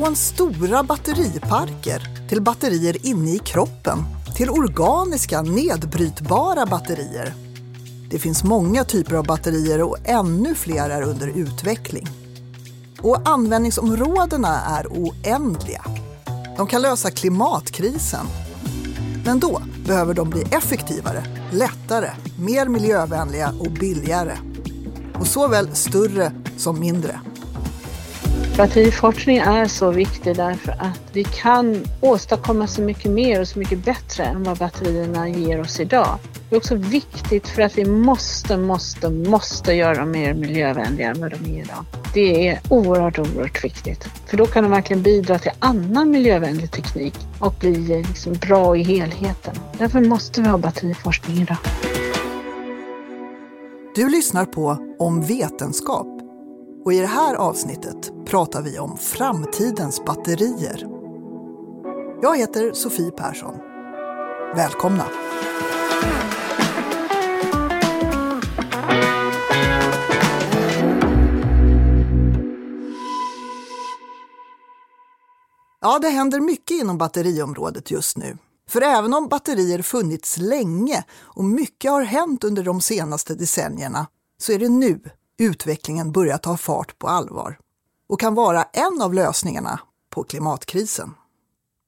Från stora batteriparker till batterier inne i kroppen till organiska nedbrytbara batterier. Det finns många typer av batterier och ännu fler är under utveckling. Och användningsområdena är oändliga. De kan lösa klimatkrisen. Men då behöver de bli effektivare, lättare, mer miljövänliga och billigare. Och såväl större som mindre. Batteriforskning är så viktig därför att vi kan åstadkomma så mycket mer och så mycket bättre än vad batterierna ger oss idag. Det är också viktigt för att vi måste, måste, måste göra dem mer miljövänliga än vad de är idag. Det är oerhört, oerhört viktigt. För då kan de verkligen bidra till annan miljövänlig teknik och bli liksom bra i helheten. Därför måste vi ha batteriforskning idag. Du lyssnar på Om vetenskap och i det här avsnittet pratar vi om framtidens batterier. Jag heter Sofie Persson. Välkomna! Ja, det händer mycket inom batteriområdet just nu. För även om batterier funnits länge och mycket har hänt under de senaste decennierna så är det nu utvecklingen börjar ta fart på allvar och kan vara en av lösningarna på klimatkrisen.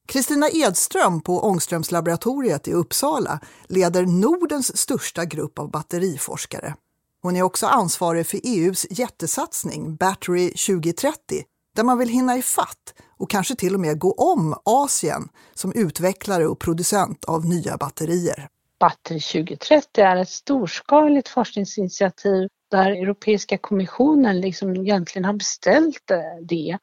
Kristina Edström på Ångströmslaboratoriet i Uppsala leder Nordens största grupp av batteriforskare. Hon är också ansvarig för EUs jättesatsning Battery 2030 där man vill hinna ifatt och kanske till och med gå om Asien som utvecklare och producent av nya batterier. Batteri 2030 är ett storskaligt forskningsinitiativ där Europeiska kommissionen liksom egentligen har beställt eh, det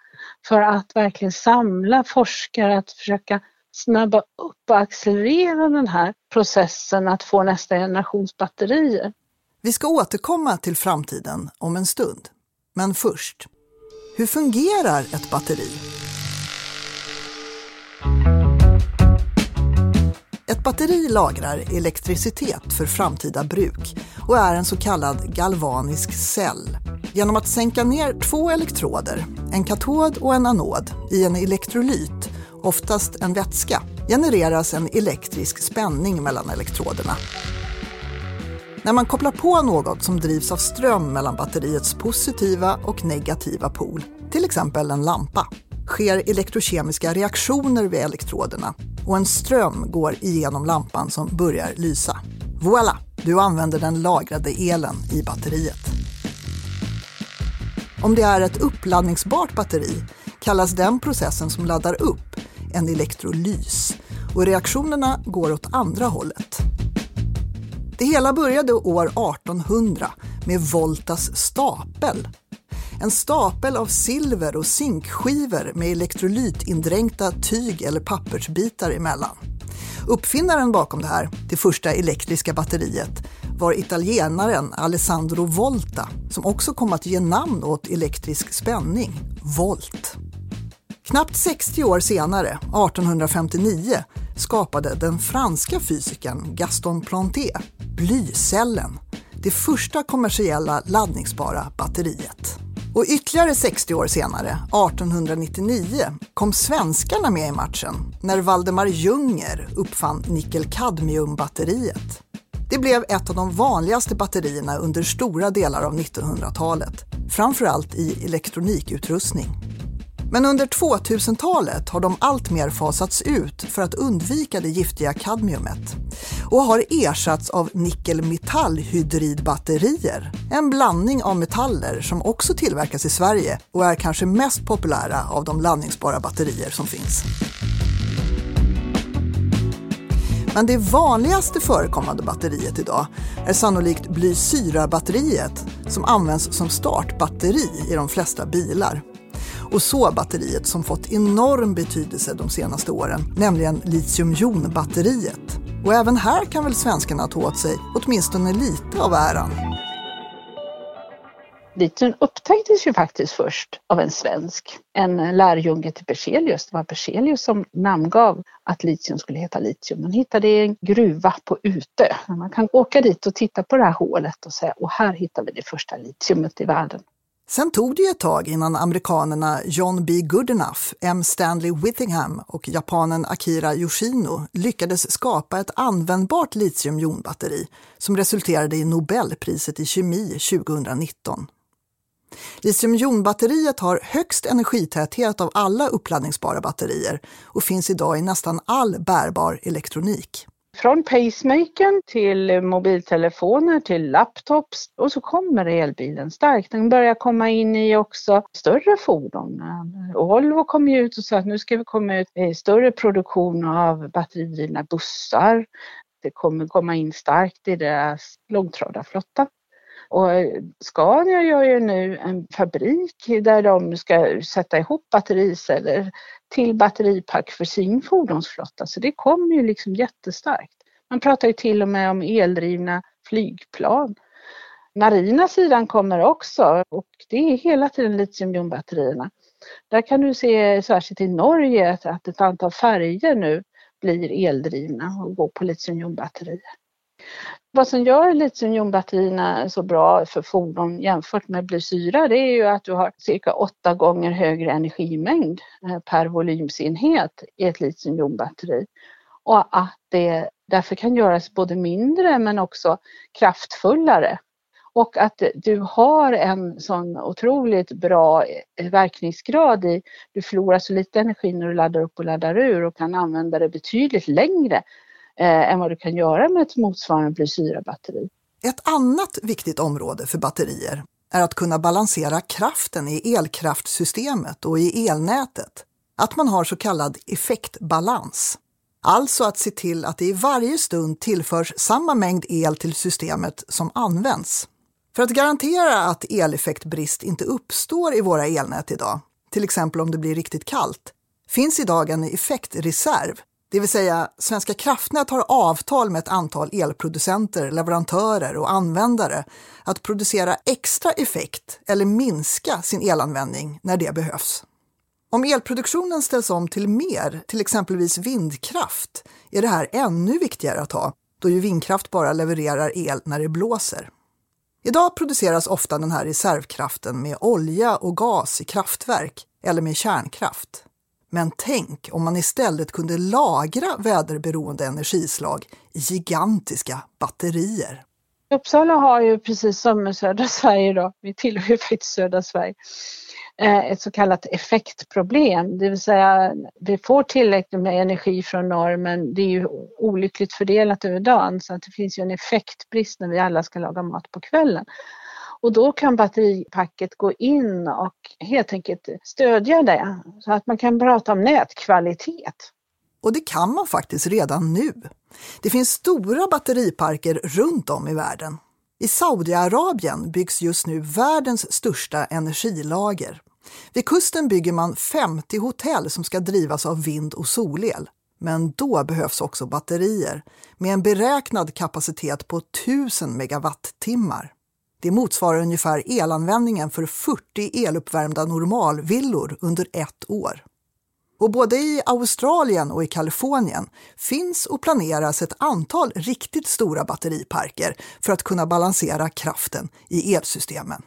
för att verkligen samla forskare att försöka snabba upp och accelerera den här processen att få nästa generations batterier. Vi ska återkomma till framtiden om en stund. Men först, hur fungerar ett batteri? Batteri lagrar elektricitet för framtida bruk och är en så kallad galvanisk cell. Genom att sänka ner två elektroder, en katod och en anod, i en elektrolyt, oftast en vätska, genereras en elektrisk spänning mellan elektroderna. När man kopplar på något som drivs av ström mellan batteriets positiva och negativa pol, till exempel en lampa, sker elektrokemiska reaktioner vid elektroderna och en ström går igenom lampan som börjar lysa. Voila! Du använder den lagrade elen i batteriet. Om det är ett uppladdningsbart batteri kallas den processen som laddar upp en elektrolys och reaktionerna går åt andra hållet. Det hela började år 1800 med Voltas stapel en stapel av silver och zinkskivor med elektrolytindränkta tyg eller pappersbitar emellan. Uppfinnaren bakom det här, det första elektriska batteriet, var italienaren Alessandro Volta som också kom att ge namn åt elektrisk spänning, volt. Knappt 60 år senare, 1859, skapade den franska fysikern Gaston Planté blycellen, det första kommersiella laddningsbara batteriet. Och ytterligare 60 år senare, 1899, kom svenskarna med i matchen när Valdemar Junger uppfann nickel-kadmium-batteriet. Det blev ett av de vanligaste batterierna under stora delar av 1900-talet, framförallt i elektronikutrustning. Men under 2000-talet har de alltmer fasats ut för att undvika det giftiga kadmiumet och har ersatts av nickelmetallhydridbatterier. En blandning av metaller som också tillverkas i Sverige och är kanske mest populära av de laddningsbara batterier som finns. Men det vanligaste förekommande batteriet idag är sannolikt blysyrabatteriet som används som startbatteri i de flesta bilar och så batteriet som fått enorm betydelse de senaste åren, nämligen litiumjonbatteriet. Och även här kan väl svenskarna ta åt sig åtminstone lite av äran. Litium upptäcktes ju faktiskt först av en svensk, en lärjunge till Berzelius. Det var Berzelius som namngav att litium skulle heta litium. Man hittade en gruva på Utö. Man kan åka dit och titta på det här hålet och säga, och här hittar vi det första litiumet i världen. Sen tog det ett tag innan amerikanerna John B. Goodenough, M. Stanley Whittingham och japanen Akira Yoshino lyckades skapa ett användbart litiumjonbatteri som resulterade i Nobelpriset i kemi 2019. Litiumjonbatteriet har högst energitäthet av alla uppladdningsbara batterier och finns idag i nästan all bärbar elektronik. Från pacemakern till mobiltelefoner till laptops och så kommer elbilen starkt. Den börjar komma in i också större fordon. Volvo kom ju ut och sa att nu ska vi komma ut i större produktion av batteridrivna bussar. Det kommer komma in starkt i deras långtradarflotta. Och Scania gör ju nu en fabrik där de ska sätta ihop battericeller till batteripack för sin fordonsflotta. Så det kommer ju liksom jättestarkt. Man pratar ju till och med om eldrivna flygplan. Marina sidan kommer också och det är hela tiden litiumjonbatterierna. Där kan du se särskilt i Norge att ett antal färger nu blir eldrivna och går på litiumjonbatterier. Vad som gör litiumjonbatterierna så bra för fordon jämfört med blysyra det är ju att du har cirka åtta gånger högre energimängd eh, per volymsenhet i ett litiumjonbatteri och att det därför kan göras både mindre men också kraftfullare. Och att du har en sån otroligt bra eh, verkningsgrad i, du förlorar så lite energi när du laddar upp och laddar ur och kan använda det betydligt längre eh, än vad du kan göra med ett motsvarande blysyrabatteri. Ett annat viktigt område för batterier är att kunna balansera kraften i elkraftsystemet och i elnätet. Att man har så kallad effektbalans. Alltså att se till att det i varje stund tillförs samma mängd el till systemet som används. För att garantera att eleffektbrist inte uppstår i våra elnät idag, till exempel om det blir riktigt kallt, finns idag en effektreserv det vill säga, Svenska kraftnät har avtal med ett antal elproducenter, leverantörer och användare att producera extra effekt eller minska sin elanvändning när det behövs. Om elproduktionen ställs om till mer, till exempelvis vindkraft, är det här ännu viktigare att ha, då ju vindkraft bara levererar el när det blåser. Idag produceras ofta den här reservkraften med olja och gas i kraftverk eller med kärnkraft. Men tänk om man istället kunde lagra väderberoende energislag i gigantiska batterier. Uppsala har ju precis som södra Sverige då, vi tillhör ju faktiskt södra Sverige, eh, ett så kallat effektproblem, det vill säga vi får tillräckligt med energi från norr men det är ju olyckligt fördelat över dagen så att det finns ju en effektbrist när vi alla ska laga mat på kvällen. Och då kan batteripacket gå in och helt enkelt stödja det så att man kan prata om nätkvalitet. Och det kan man faktiskt redan nu. Det finns stora batteriparker runt om i världen. I Saudiarabien byggs just nu världens största energilager. Vid kusten bygger man 50 hotell som ska drivas av vind och solel. Men då behövs också batterier med en beräknad kapacitet på 1000 megawattimmar. Det motsvarar ungefär elanvändningen för 40 eluppvärmda normalvillor under ett år. Och både i Australien och i Kalifornien finns och planeras ett antal riktigt stora batteriparker för att kunna balansera kraften i elsystemen.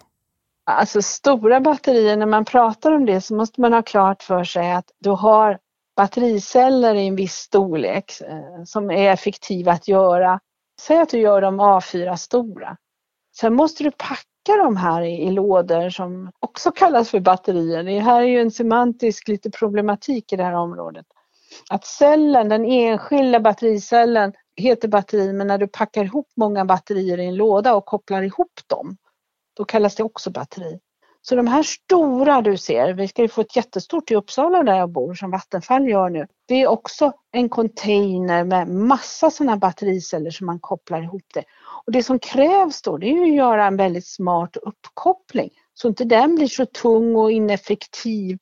Alltså stora batterier, när man pratar om det så måste man ha klart för sig att du har battericeller i en viss storlek eh, som är effektiva att göra. Säg att du gör dem A4 stora. Sen måste du packa de här i, i lådor som också kallas för batterier. Det här är ju en semantisk lite problematik i det här området. Att cellen, den enskilda battericellen heter batteri men när du packar ihop många batterier i en låda och kopplar ihop dem, då kallas det också batteri. Så de här stora du ser, vi ska ju få ett jättestort i Uppsala där jag bor som Vattenfall gör nu. Det är också en container med massa sådana battericeller som man kopplar ihop det. Och det som krävs då det är att göra en väldigt smart uppkoppling så inte den blir så tung och ineffektiv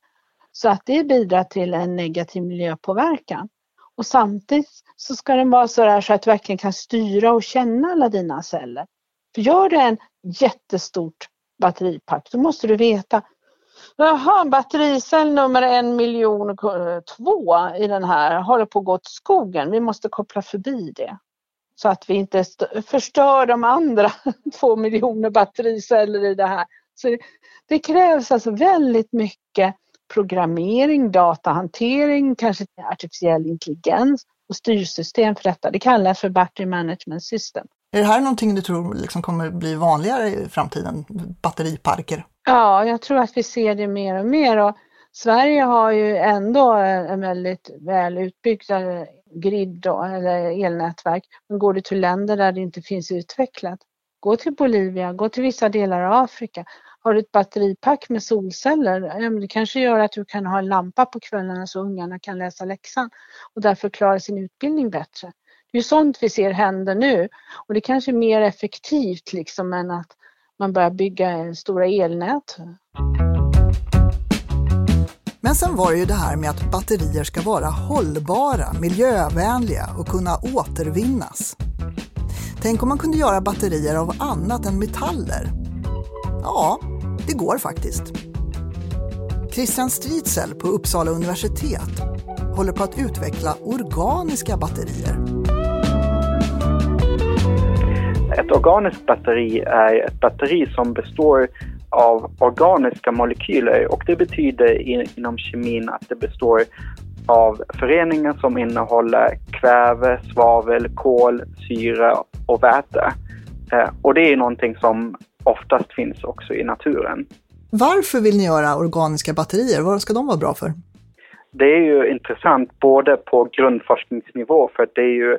så att det bidrar till en negativ miljöpåverkan. Och samtidigt så ska den vara så där så att du verkligen kan styra och känna alla dina celler. För gör du en jättestort batteripack då måste du veta Jaha, battericell nummer en miljon eh, två i den här håller på att gå åt skogen. Vi måste koppla förbi det så att vi inte förstör de andra två miljoner battericeller i det här Så det krävs alltså väldigt mycket programmering, datahantering, kanske artificiell intelligens och styrsystem för detta. Det kallas för Battery Management System. Är det här någonting du tror liksom kommer bli vanligare i framtiden, batteriparker? Ja, jag tror att vi ser det mer och mer. Och Sverige har ju ändå en väldigt väl utbyggd eh, grid då, eller elnätverk. Men går du till länder där det inte finns utvecklat, gå till Bolivia, gå till vissa delar av Afrika. Har du ett batteripack med solceller, det kanske gör att du kan ha en lampa på kvällarna så ungarna kan läsa läxan och därför klara sin utbildning bättre. Det är sånt vi ser hända nu och det kanske är mer effektivt liksom än att man börjar bygga stora elnät. Men sen var det ju det här med att batterier ska vara hållbara, miljövänliga och kunna återvinnas. Tänk om man kunde göra batterier av annat än metaller? Ja, det går faktiskt. Christian Stritzel på Uppsala universitet håller på att utveckla organiska batterier. Ett organiskt batteri är ett batteri som består av organiska molekyler och det betyder inom kemin att det består av föreningar som innehåller kväve, svavel, kol, syre och väte. Eh, och det är någonting som oftast finns också i naturen. Varför vill ni göra organiska batterier? Vad ska de vara bra för? Det är ju intressant både på grundforskningsnivå för att det är ju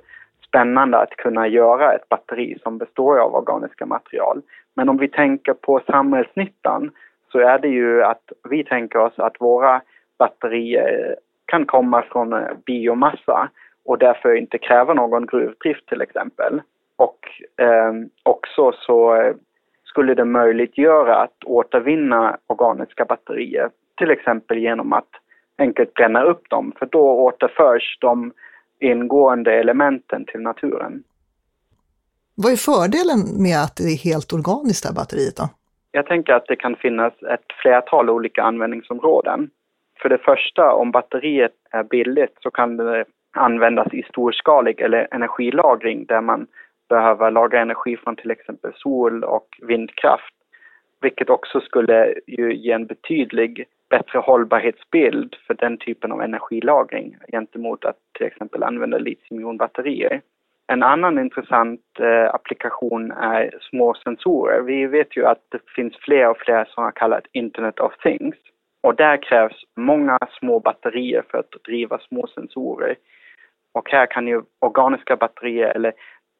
spännande att kunna göra ett batteri som består av organiska material. Men om vi tänker på samhällsnyttan så är det ju att vi tänker oss att våra batterier kan komma från biomassa och därför inte kräva någon gruvdrift till exempel. Och eh, också så skulle det möjliggöra att återvinna organiska batterier, till exempel genom att enkelt bränna upp dem, för då återförs de ingående elementen till naturen. Vad är fördelen med att det är helt organiskt, det här batteriet då? Jag tänker att det kan finnas ett flertal olika användningsområden. För det första, om batteriet är billigt så kan det användas i storskalig eller energilagring där man behöver lagra energi från till exempel sol och vindkraft. Vilket också skulle ju ge en betydlig bättre hållbarhetsbild för den typen av energilagring gentemot att till exempel använda litiumjonbatterier. En annan intressant eh, applikation är små sensorer. Vi vet ju att det finns fler och fler som kallat Internet of Things. Och där krävs många små batterier för att driva små sensorer. Och här kan ju organiska batterier eller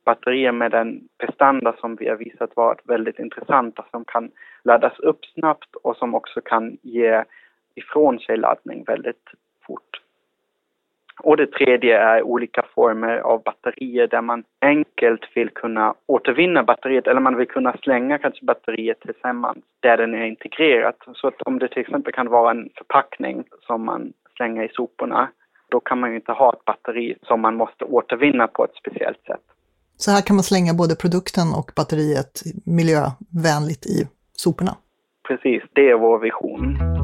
batterier med den prestanda som vi har visat varit väldigt intressanta som kan laddas upp snabbt och som också kan ge ifrån sig laddning väldigt fort. Och det tredje är olika former av batterier där man enkelt vill kunna återvinna batteriet eller man vill kunna slänga kanske batteriet tillsammans där den är integrerad. Så att om det till exempel kan vara en förpackning som man slänger i soporna, då kan man ju inte ha ett batteri som man måste återvinna på ett speciellt sätt. Så här kan man slänga både produkten och batteriet miljövänligt i soporna? Precis, det är vår vision.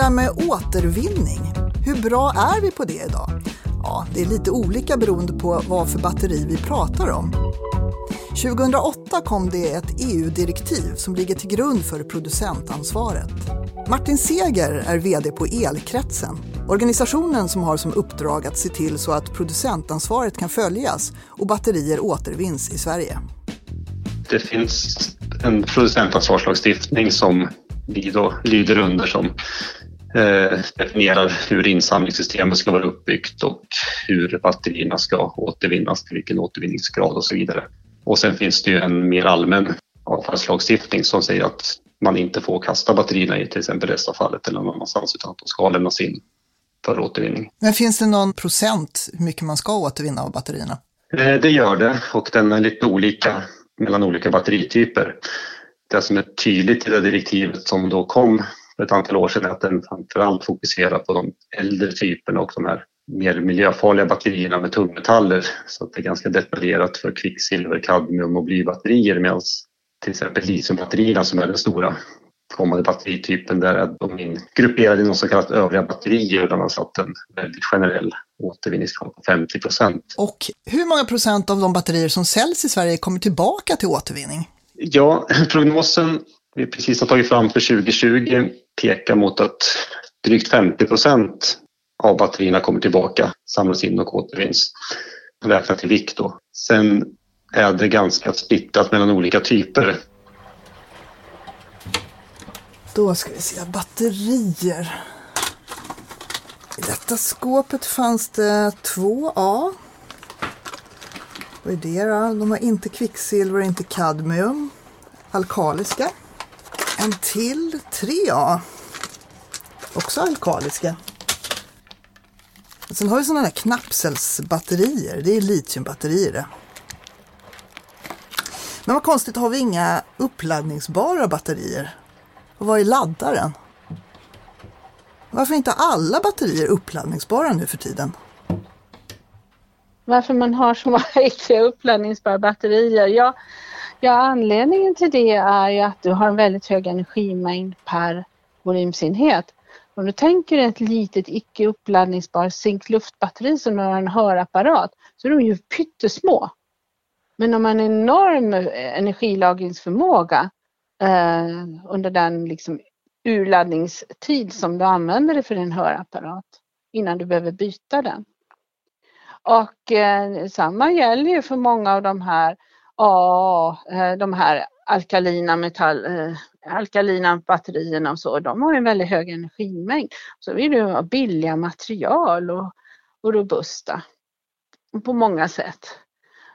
Där med återvinning, hur bra är vi på det idag? Ja, det är lite olika beroende på vad för batteri vi pratar om. 2008 kom det ett EU-direktiv som ligger till grund för producentansvaret. Martin Seger är VD på Elkretsen, organisationen som har som uppdrag att se till så att producentansvaret kan följas och batterier återvinns i Sverige. Det finns en producentansvarslagstiftning som vi då lyder under som eh, definierar hur insamlingssystemet ska vara uppbyggt och hur batterierna ska återvinnas, till vilken återvinningsgrad och så vidare. Och sen finns det ju en mer allmän avfallslagstiftning som säger att man inte får kasta batterierna i till exempel restavfallet eller någon annanstans utan att de ska lämnas in för återvinning. Men finns det någon procent hur mycket man ska återvinna av batterierna? Eh, det gör det och den är lite olika mellan olika batterityper. Det som är tydligt i det direktivet som då kom för ett antal år sedan är att den framförallt fokuserar på de äldre typerna och de här mer miljöfarliga batterierna med tungmetaller. Så det är ganska detaljerat för kvicksilver, kadmium och blybatterier medan till exempel litiumbatterierna som är den stora kommande batteritypen där är de grupperade i något så kallat övriga batterier där man satt en väldigt generell återvinningsgrad på 50 procent. Och hur många procent av de batterier som säljs i Sverige kommer tillbaka till återvinning? Ja, prognosen vi precis har tagit fram för 2020 pekar mot att drygt 50 procent av batterierna kommer tillbaka, samlas in och återvinns. Räknat till vikt då. Sen är det ganska splittrat mellan olika typer. Då ska vi se, batterier. I detta skåpet fanns det två A. Vad är det då? De har inte kvicksilver, inte kadmium. Alkaliska. En till, 3A. Också alkaliska. Sen har vi sådana här knappcellsbatterier. Det är litiumbatterier det. Men vad konstigt, har vi inga uppladdningsbara batterier? Och var är laddaren? Varför är inte alla batterier uppladdningsbara nu för tiden? Varför man har så många icke uppladdningsbara batterier? Ja, ja, anledningen till det är ju att du har en väldigt hög energimängd per volymsenhet. Om du tänker ett litet icke uppladdningsbart zinkluftbatteri som har en hörapparat så är de ju pyttesmå. Men om man har en enorm eh, energilagringsförmåga eh, under den liksom urladdningstid som du använder det för din hörapparat innan du behöver byta den. Och eh, samma gäller ju för många av de här, ja, eh, de här alkalina, metall, eh, alkalina batterierna och så, de har en väldigt hög energimängd. Så vill du ha billiga material och, och robusta på många sätt.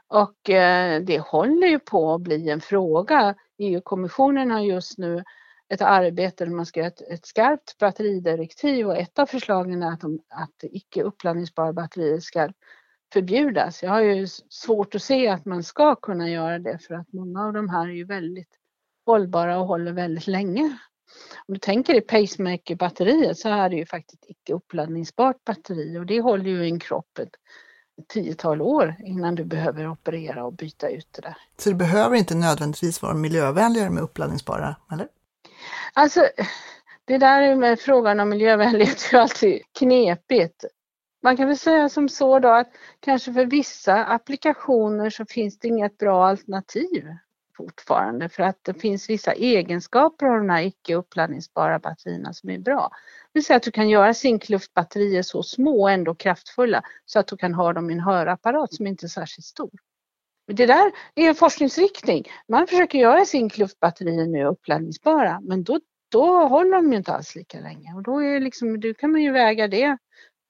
Och eh, det håller ju på att bli en fråga. EU-kommissionen har just nu ett arbete där man ska göra ett, ett skarpt batteridirektiv och ett av förslagen är att, de, att icke uppladdningsbara batterier ska förbjudas. Jag har ju svårt att se att man ska kunna göra det för att många av de här är ju väldigt hållbara och håller väldigt länge. Om du tänker i pacemaker-batteriet så är det ju faktiskt icke uppladdningsbart batteri och det håller ju en kropp ett tiotal år innan du behöver operera och byta ut det där. Så det behöver inte nödvändigtvis vara miljövänligare med uppladdningsbara, eller? Alltså, det där med frågan om miljövänlighet är ju alltid knepigt. Man kan väl säga som så då att kanske för vissa applikationer så finns det inget bra alternativ fortfarande för att det finns vissa egenskaper av de här icke uppladdningsbara batterierna som är bra. Det vill säga att du kan göra zinkluftbatterier så små och ändå kraftfulla så att du kan ha dem i en hörapparat som inte är särskilt stor. Det där är en forskningsriktning. Man försöker göra zinkluftbatterier nu uppladdningsbara men då, då håller de ju inte alls lika länge och då är liksom, du kan man ju väga det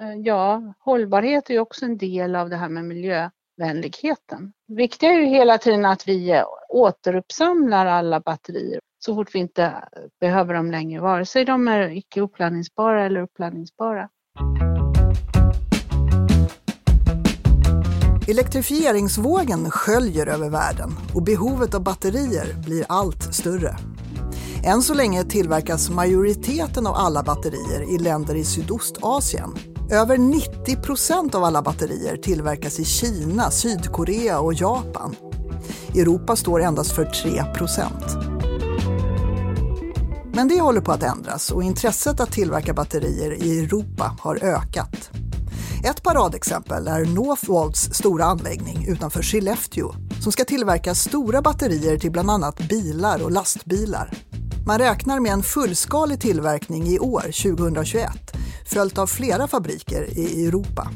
Eh, ja, hållbarhet är ju också en del av det här med miljövänligheten. Det viktiga är ju hela tiden att vi eh, återuppsamlar alla batterier så fort vi inte behöver dem längre, vare sig de är icke uppladdningsbara eller uppladdningsbara. Elektrifieringsvågen sköljer över världen och behovet av batterier blir allt större. Än så länge tillverkas majoriteten av alla batterier i länder i Sydostasien över 90 procent av alla batterier tillverkas i Kina, Sydkorea och Japan. Europa står endast för 3 procent. Men det håller på att ändras och intresset att tillverka batterier i Europa har ökat. Ett paradexempel är Northvolts stora anläggning utanför Skellefteå som ska tillverka stora batterier till bland annat bilar och lastbilar. Man räknar med en fullskalig tillverkning i år, 2021, följt av flera fabriker i Europa.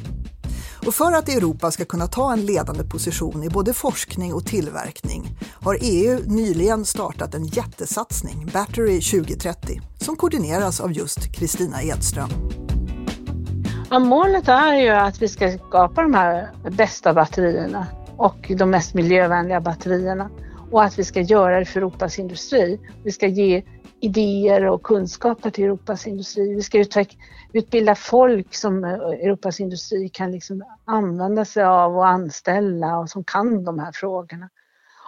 Och för att Europa ska kunna ta en ledande position i både forskning och tillverkning har EU nyligen startat en jättesatsning, Battery 2030, som koordineras av just Kristina Edström. Ja, målet är ju att vi ska skapa de här bästa batterierna och de mest miljövänliga batterierna och att vi ska göra det för Europas industri. Vi ska ge idéer och kunskaper till Europas industri. Vi ska utbilda folk som eh, Europas industri kan liksom använda sig av och anställa och som kan de här frågorna.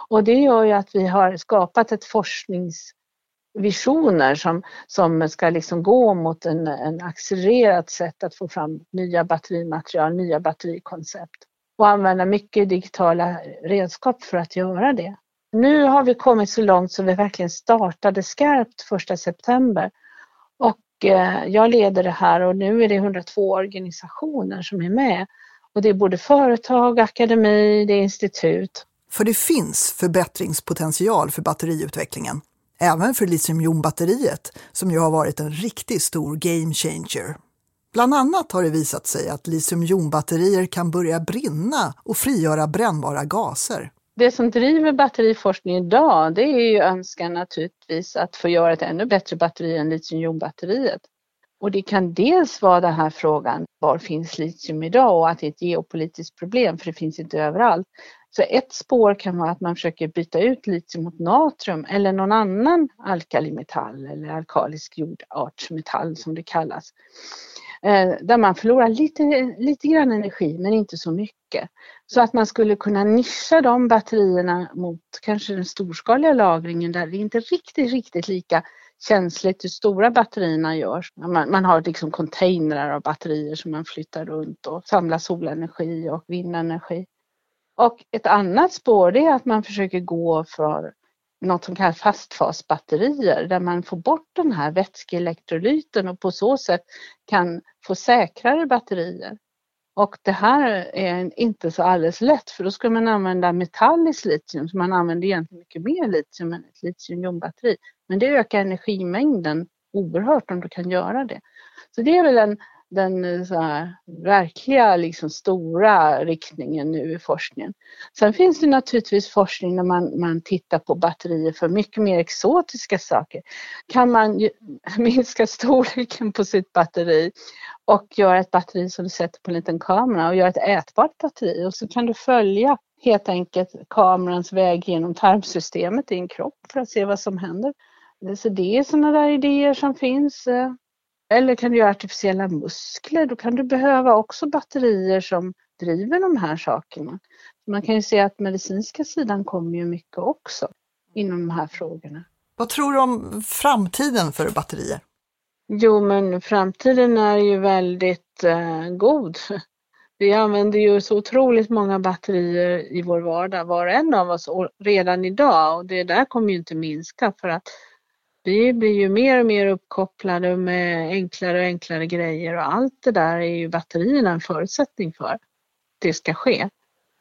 Och det gör ju att vi har skapat ett forskningsvisioner som, som ska liksom gå mot en, en accelererat sätt att få fram nya batterimaterial, nya batterikoncept och använda mycket digitala redskap för att göra det. Nu har vi kommit så långt så vi verkligen startade skarpt första september. Och Eh, jag leder det här och nu är det 102 organisationer som är med. Och det är både företag, akademi, det är institut. För det finns förbättringspotential för batteriutvecklingen. Även för litiumjonbatteriet som ju har varit en riktigt stor game changer. Bland annat har det visat sig att litiumjonbatterier kan börja brinna och frigöra brännbara gaser. Det som driver batteriforskning idag det är ju önskan naturligtvis att få göra ett ännu bättre batteri än litiumjonbatteriet. Och det kan dels vara den här frågan, var finns litium idag och att det är ett geopolitiskt problem för det finns inte överallt. Så ett spår kan vara att man försöker byta ut litium mot natrium eller någon annan alkalimetall eller alkalisk jordartsmetall som det kallas. Eh, där man förlorar lite, lite grann energi men inte så mycket. Så att man skulle kunna nischa de batterierna mot kanske den storskaliga lagringen där det inte är riktigt, riktigt lika känsligt hur stora batterierna görs. Man, man har liksom containrar av batterier som man flyttar runt och samlar solenergi och vindenergi. Och ett annat spår det är att man försöker gå för något som kallas fastfasbatterier där man får bort den här vätskeelektrolyten och på så sätt kan få säkrare batterier. Och det här är inte så alldeles lätt för då ska man använda metalliskt litium så man använder egentligen mycket mer litium än ett litiumjonbatteri. Men det ökar energimängden oerhört om du kan göra det. Så det är väl en, den eh, så här, verkliga liksom, stora riktningen nu i forskningen. Sen finns det naturligtvis forskning när man, man tittar på batterier för mycket mer exotiska saker. Kan man minska storleken på sitt batteri och göra ett batteri som du sätter på en liten kamera och göra ett ätbart batteri och så kan du följa helt enkelt kamerans väg genom tarmsystemet i en kropp för att se vad som händer. Så det är sådana där idéer som finns. Eh, eller kan du göra artificiella muskler? Då kan du behöva också batterier som driver de här sakerna. Man kan ju se att medicinska sidan kommer ju mycket också inom de här frågorna. Vad tror du om framtiden för batterier? Jo, men framtiden är ju väldigt eh, god. Vi använder ju så otroligt många batterier i vår vardag, var och en av oss redan idag och det där kommer ju inte minska för att vi blir ju mer och mer uppkopplade med enklare och enklare grejer och allt det där är ju batterierna en förutsättning för att det ska ske.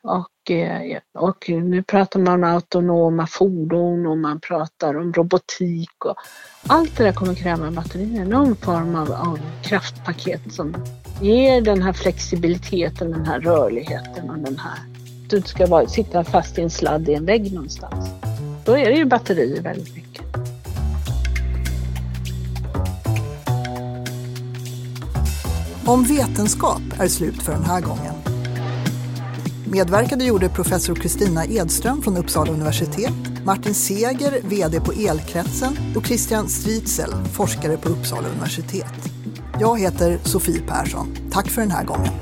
Och, eh, och nu pratar man om autonoma fordon och man pratar om robotik och allt det där kommer kräva batterier, någon form av, av kraftpaket som ger den här flexibiliteten, den här rörligheten och den här... Du ska bara sitta fast i en sladd i en vägg någonstans. Då är det ju batterier väldigt mycket. Om vetenskap är slut för den här gången. Medverkade gjorde professor Kristina Edström från Uppsala universitet, Martin Seger, VD på Elkretsen och Christian Stritzel, forskare på Uppsala universitet. Jag heter Sofie Persson. Tack för den här gången.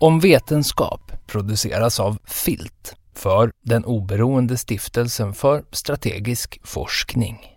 Om vetenskap produceras av Filt för den oberoende stiftelsen för strategisk forskning.